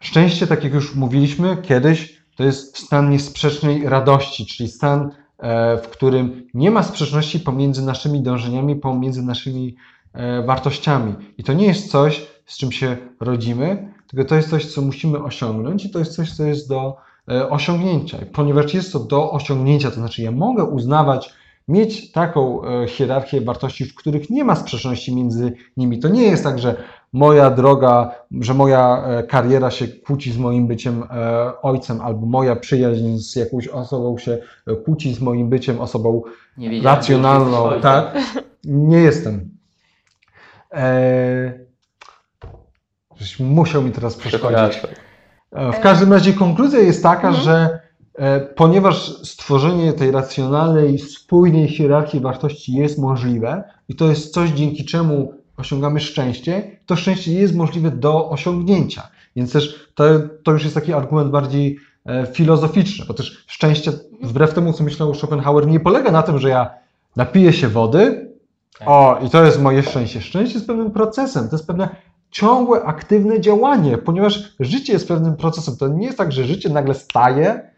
Szczęście, tak jak już mówiliśmy kiedyś, to jest stan niesprzecznej radości, czyli stan, e, w którym nie ma sprzeczności pomiędzy naszymi dążeniami, pomiędzy naszymi E, wartościami. I to nie jest coś, z czym się rodzimy, tylko to jest coś, co musimy osiągnąć i to jest coś, co jest do e, osiągnięcia. Ponieważ jest to do osiągnięcia, to znaczy ja mogę uznawać, mieć taką e, hierarchię wartości, w których nie ma sprzeczności między nimi. To nie jest tak, że moja droga, że moja kariera się kłóci z moim byciem ojcem, albo moja przyjaźń z jakąś osobą się kłóci z moim byciem osobą racjonalną. Tak? Nie jestem. Eee, żeś musiał mi teraz przeszkodzić. E, w każdym razie konkluzja jest taka, mhm. że E, Ponieważ stworzenie tej racjonalnej, spójnej hierarchii wartości jest możliwe i to jest coś, dzięki czemu osiągamy szczęście, to szczęście jest możliwe do osiągnięcia. Więc też to, to już jest taki argument bardziej e, filozoficzny, bo też szczęście, wbrew temu, co myślał Schopenhauer, nie polega na tym, że ja napiję się wody, o, i to jest moje szczęście. Szczęście jest pewnym procesem, to jest pewne ciągłe, aktywne działanie, ponieważ życie jest pewnym procesem. To nie jest tak, że życie nagle staje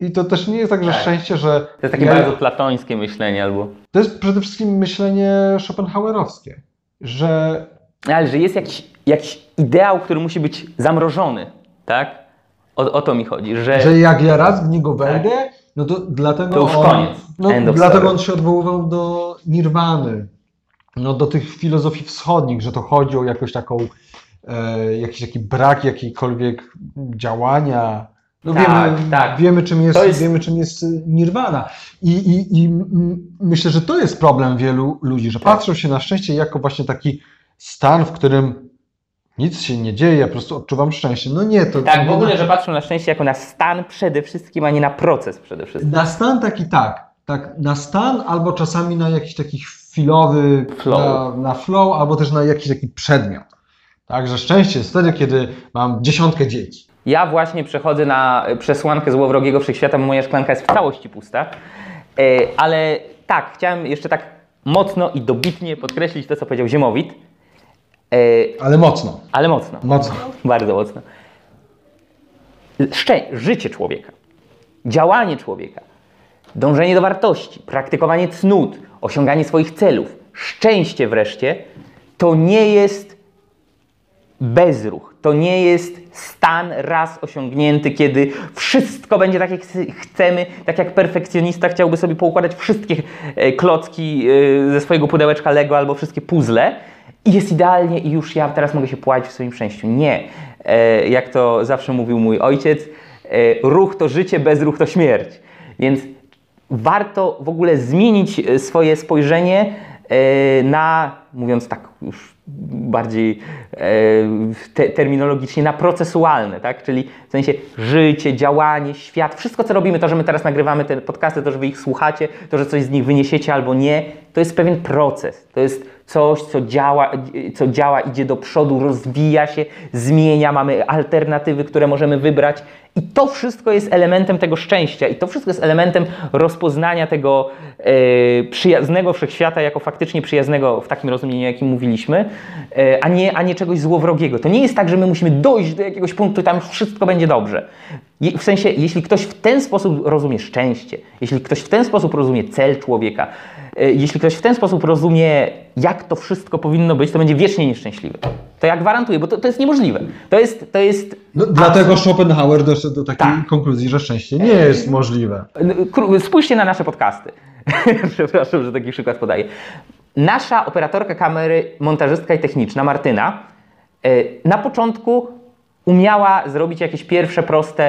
i to też nie jest tak, że Tak. szczęście, że... To jest takie ja- bardzo platońskie myślenie albo... To jest przede wszystkim myślenie schopenhauerowskie, że Ale że jest jakiś, jakiś ideał, który musi być zamrożony, tak? O, o to mi chodzi, że... że jak ja raz w niego wejdę, no to dlatego To już on, koniec. No, dlatego story. on się odwoływał do nirwany, no, do tych filozofii wschodnich, że to chodzi o jakąś taką, e, jakiś taki brak jakiejkolwiek działania. No Tak, wiemy, tak. wiemy, czym jest, jest- wiemy, czym jest y, nirwana. I, i, i myślę, że to jest problem wielu ludzi, że patrzą się na szczęście jako właśnie taki stan, w którym nic się nie dzieje, ja po prostu odczuwam szczęście. No nie, to Tak, w ogóle, że patrzą na szczęście jako na stan przede wszystkim, a nie na proces przede wszystkim. Na stan taki tak, tak, na stan albo czasami na jakiś taki chwilowy Flow. Na, na flow, albo też na jakiś taki przedmiot. Także szczęście jest wtedy, kiedy mam dziesiątkę dzieci. Ja właśnie przechodzę na przesłankę złowrogiego wszechświata, bo moja szklanka jest w całości pusta. E, ale tak, chciałem jeszcze tak mocno i dobitnie podkreślić to, co powiedział Ziemowit, e, Ale mocno, ale mocno. mocno. Bardzo mocno. Szczę- życie człowieka, działanie człowieka, dążenie do wartości, praktykowanie cnót, osiąganie swoich celów, szczęście wreszcie, to nie jest bezruch. To nie jest stan raz osiągnięty, kiedy wszystko będzie tak, jak chce- chcemy, tak jak perfekcjonista chciałby sobie poukładać wszystkie e, klocki e, ze swojego pudełeczka Lego albo wszystkie puzzle i jest idealnie i już ja teraz mogę się płacić w swoim szczęściu. Nie. E, Jak to zawsze mówił mój ojciec, ruch to życie, bezruch to śmierć. Więc warto w ogóle zmienić e, swoje spojrzenie e, na, mówiąc tak już bardziej e, te, terminologicznie, na procesualne, tak? Czyli w sensie życie, działanie, świat, wszystko co robimy, to, że my teraz nagrywamy te podcasty, to, że wy ich słuchacie, to, że coś z nich wyniesiecie albo nie, to jest pewien proces. To jest coś, co działa, co działa, idzie do przodu, rozwija się, zmienia, mamy alternatywy, które możemy wybrać. I to wszystko jest elementem tego szczęścia, i to wszystko jest elementem rozpoznania tego e, przyjaznego wszechświata jako faktycznie przyjaznego w takim rozumieniu, jakim mówiliśmy, e, a, nie, a nie czegoś złowrogiego. To nie jest tak, że my musimy dojść do jakiegoś punktu i tam wszystko będzie dobrze. W sensie, jeśli ktoś w ten sposób rozumie szczęście, jeśli ktoś w ten sposób rozumie cel człowieka, e, jeśli ktoś w ten sposób rozumie, jak to wszystko powinno być, to będzie wiecznie nieszczęśliwy. To ja gwarantuję, bo to, to jest niemożliwe. To jest, to jest No, dlatego Schopenhauer doszedł do takiej Tak. konkluzji, że szczęście nie jest możliwe. Spójrzcie na nasze podcasty. Przepraszam, że taki przykład podaję. Nasza operatorka kamery, montażystka i techniczna, Martyna, e, na początku umiała zrobić jakieś pierwsze proste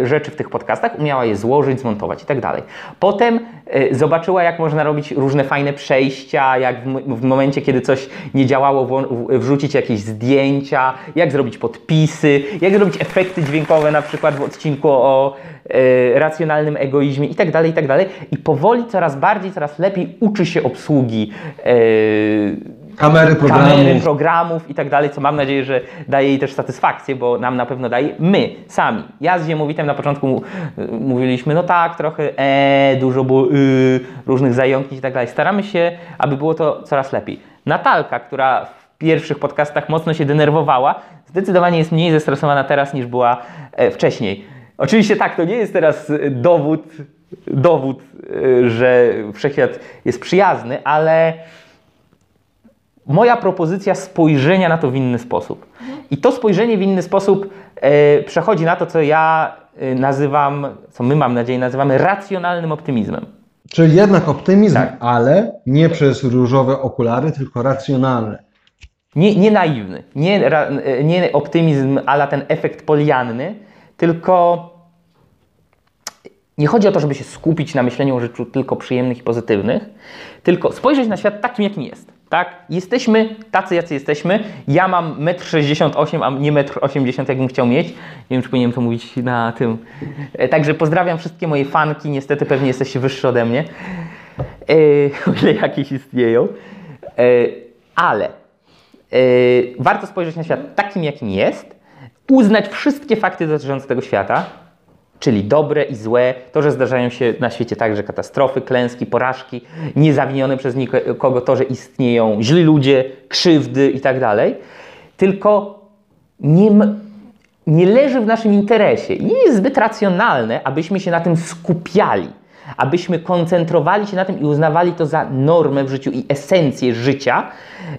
e, rzeczy w tych podcastach, umiała je złożyć, zmontować i tak dalej. Potem e, zobaczyła, jak można robić różne fajne przejścia, jak w, momencie, kiedy coś nie działało, wrzucić jakieś zdjęcia, jak zrobić podpisy, jak zrobić efekty dźwiękowe, na przykład w odcinku o e, racjonalnym egoizmie i tak dalej, i tak dalej. I powoli coraz bardziej, coraz lepiej uczy się obsługi Kamery, programów. kamery, programów i tak dalej, co mam nadzieję, że daje jej też satysfakcję, bo nam na pewno daje. My, sami. Ja z Ziemowitem na początku mu- mówiliśmy, no tak, trochę e, dużo było y, różnych zająknięć i tak dalej. Staramy się, aby było to coraz lepiej. Natalka, która w pierwszych podcastach mocno się denerwowała, zdecydowanie jest mniej zestresowana teraz niż była e, wcześniej. Oczywiście tak, to nie jest teraz e, dowód, dowód, e, że wszechświat jest przyjazny, ale moja propozycja spojrzenia na to w inny sposób. I to spojrzenie w inny sposób e, przechodzi na to, co ja e, nazywam, co my mam nadzieję nazywamy racjonalnym optymizmem. Czyli jednak optymizm, Tak. ale nie przez różowe okulary, tylko racjonalny. Nie, nie naiwny, nie, e, nie optymizm ala ten efekt polianny, tylko nie chodzi o to, żeby się skupić na myśleniu o rzeczy tylko przyjemnych i pozytywnych, tylko spojrzeć na świat takim, jakim jest. Tak? Jesteśmy tacy, jacy jesteśmy. Ja mam 1,68 m, a nie 1,80 m, jakbym chciał mieć. Nie wiem, czy powinienem to mówić na tym. E, Także pozdrawiam wszystkie moje fanki. Niestety pewnie jesteście wyższe ode mnie. E, o ile jakieś istnieją. E, ale warto spojrzeć na świat takim, jakim jest, uznać wszystkie fakty dotyczące tego świata, czyli dobre i złe, to, że zdarzają się na świecie także katastrofy, klęski, porażki, niezawinione przez nikogo to, że istnieją źli ludzie, krzywdy i tak tylko nie, nie leży w naszym interesie i nie jest zbyt racjonalne, abyśmy się na tym skupiali, abyśmy koncentrowali się na tym i uznawali to za normę w życiu i esencję życia,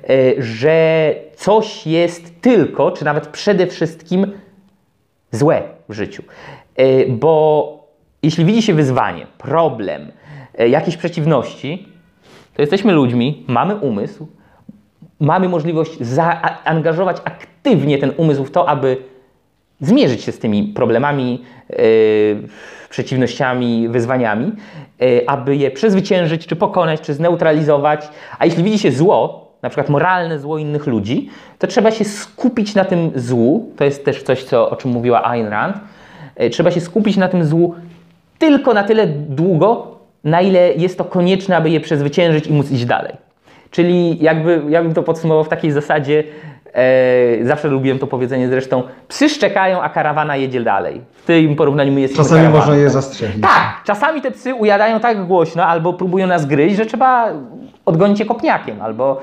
e, że coś jest tylko, czy nawet przede wszystkim złe w życiu. E, Bo jeśli widzi się wyzwanie, problem, e, jakieś przeciwności, to jesteśmy ludźmi, mamy umysł, mamy możliwość zaangażować aktywnie ten umysł w to, aby zmierzyć się z tymi problemami, e, przeciwnościami, wyzwaniami, aby je przezwyciężyć, czy pokonać, czy zneutralizować. A jeśli widzi się zło, na przykład moralne zło innych ludzi, to trzeba się skupić na tym złu. To jest też coś, co, o czym mówiła Ayn Rand. E, Trzeba się skupić na tym złu tylko na tyle długo, na ile jest to konieczne, aby je przezwyciężyć i móc iść dalej. Czyli jakby, ja bym to podsumował w takiej zasadzie, e, zawsze lubiłem to powiedzenie zresztą, psy szczekają, a karawana jedzie dalej. W tym porównaniu my jesteśmy Czasami karawaną. można je zastrzelić. Tak, czasami te psy ujadają tak głośno albo próbują nas gryźć, że trzeba odgonić je kopniakiem, albo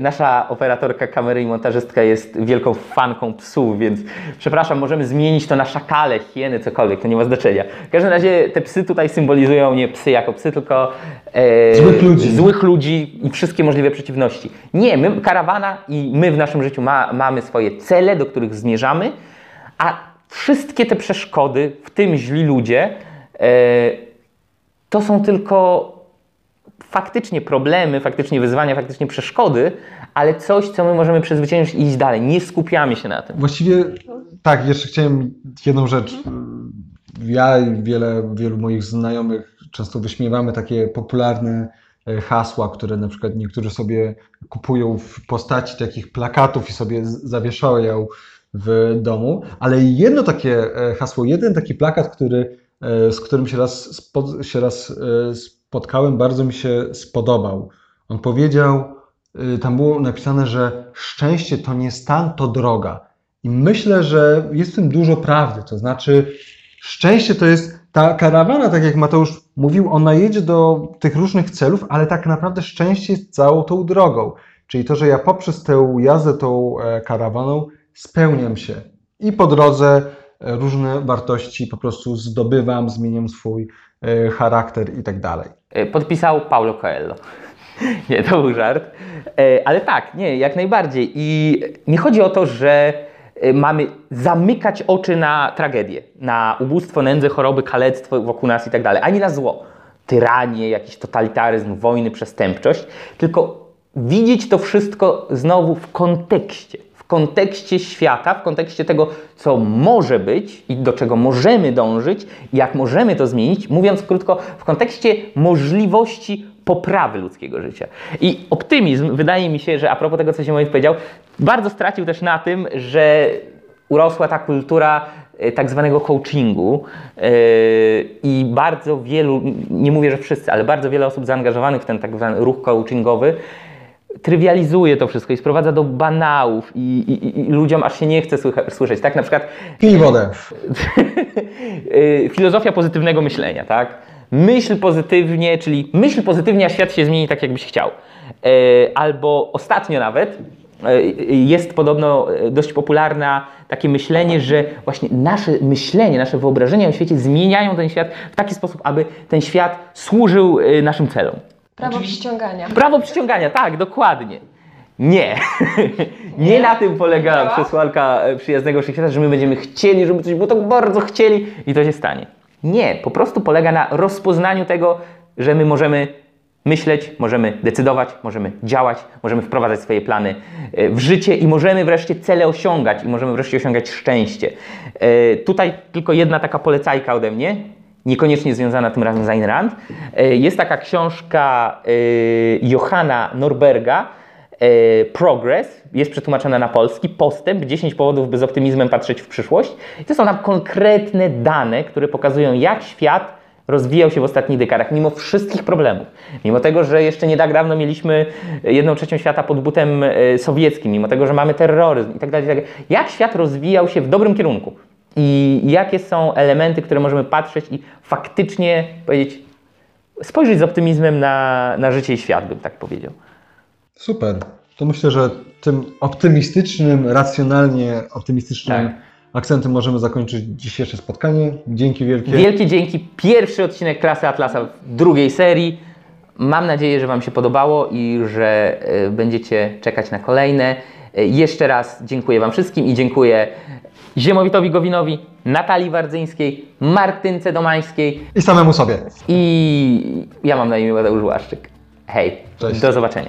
nasza operatorka kamery i montażystka jest wielką fanką psów, więc przepraszam, możemy zmienić to na szakale, hieny, cokolwiek, to nie ma znaczenia. W każdym razie te psy tutaj symbolizują nie psy jako psy, tylko e, Złych ludzi. złych ludzi i wszystkie możliwe przeciwności. Nie, my, karawana i my w naszym życiu ma, mamy swoje cele, do których zmierzamy, a wszystkie te przeszkody, w tym źli ludzie, e, to są tylko faktycznie problemy, faktycznie wyzwania, faktycznie przeszkody, ale coś, co my możemy przezwyciężyć i iść dalej. Nie skupiamy się na tym. Właściwie tak, jeszcze chciałem jedną rzecz. Ja i wiele, wielu moich znajomych często wyśmiewamy takie popularne e, hasła, które na przykład niektórzy sobie kupują w postaci takich plakatów i sobie zawieszają w domu, ale jedno takie e, hasło, jeden taki plakat, który, e, z którym się raz, się raz spotkałem, bardzo mi się spodobał. On powiedział, y, tam było napisane, że szczęście to nie stan, to droga. I myślę, że jest w tym dużo prawdy. To znaczy, szczęście to jest ta karawana, tak jak Mateusz mówił, ona jedzie do tych różnych celów, ale tak naprawdę szczęście jest całą tą drogą. Czyli to, że ja poprzez tę jazdę tą e, karawaną spełniam się i po drodze e, różne wartości po prostu zdobywam, zmieniam swój charakter i tak dalej. E, Podpisał Paulo Coelho. Nie, to był żart. E, Ale tak, nie, jak najbardziej. I nie chodzi o to, że e, mamy zamykać oczy na tragedię, na ubóstwo, nędzę, choroby, kalectwo wokół nas i tak dalej, ani na zło. Tyranię, jakiś totalitaryzm, wojny, przestępczość, tylko widzieć to wszystko znowu w kontekście. Kontekście świata, w kontekście tego, co może być i do czego możemy dążyć, jak możemy to zmienić, mówiąc krótko, w kontekście możliwości poprawy ludzkiego życia. I optymizm, wydaje mi się, że a propos tego, co się Moje powiedział, bardzo stracił też na tym, że urosła ta kultura e, tak zwanego coachingu e, i bardzo wielu, nie mówię, że wszyscy, ale bardzo wiele osób zaangażowanych w ten tak zwany ruch coachingowy trywializuje to wszystko i sprowadza do banałów i, i, i ludziom aż się nie chce słycha- słyszeć. Tak na przykład Pij wodę. y, filozofia pozytywnego myślenia, tak? Myśl pozytywnie, czyli myśl pozytywnie, a świat się zmieni tak, jakbyś chciał. E, Albo ostatnio nawet e, jest podobno dość popularne takie myślenie, że właśnie nasze myślenie, nasze wyobrażenia o świecie zmieniają ten świat w taki sposób, aby ten świat służył naszym celom. Prawo przyciągania. Prawo przyciągania, tak, dokładnie. Nie. nie na tym polega Działa? przesłanka e, przyjaznego wszechświata, że my będziemy chcieli, żeby coś było tak bardzo chcieli i to się stanie. Nie, po prostu polega na rozpoznaniu tego, że my możemy myśleć, możemy decydować, możemy działać, możemy wprowadzać swoje plany e, w życie i możemy wreszcie cele osiągać i możemy wreszcie osiągać szczęście. E, Tutaj tylko jedna taka polecajka ode mnie. Niekoniecznie związana tym razem z Ayn Rand. E, Jest taka książka e, Johanna Norberga, e, Progress, jest przetłumaczona na polski, Postęp, 10 powodów, by z optymizmem patrzeć w przyszłość. To są tam konkretne dane, które pokazują, jak świat rozwijał się w ostatnich dekadach, mimo wszystkich problemów. Mimo tego, że jeszcze nie tak mieliśmy jedną trzecią świata pod butem sowieckim, mimo tego, że mamy terroryzm tak i tak dalej. Jak świat rozwijał się w dobrym kierunku i jakie są elementy, które możemy patrzeć i faktycznie powiedzieć, spojrzeć z optymizmem na, na życie i świat, bym tak powiedział. Super. To myślę, że tym optymistycznym, racjonalnie optymistycznym Tak. akcentem możemy zakończyć dzisiejsze spotkanie. Dzięki wielkie. Wielkie dzięki. Pierwszy odcinek Klasy Atlasa w drugiej serii. Mam nadzieję, że Wam się podobało i że e, będziecie czekać na kolejne. E, Jeszcze raz dziękuję Wam wszystkim i dziękuję Ziemowitowi Gowinowi, Natalii Wardzyńskiej, Martynce Domańskiej I samemu sobie. i ja mam na imię Mateusz Łaszczyk. Hej, Cześć. do zobaczenia.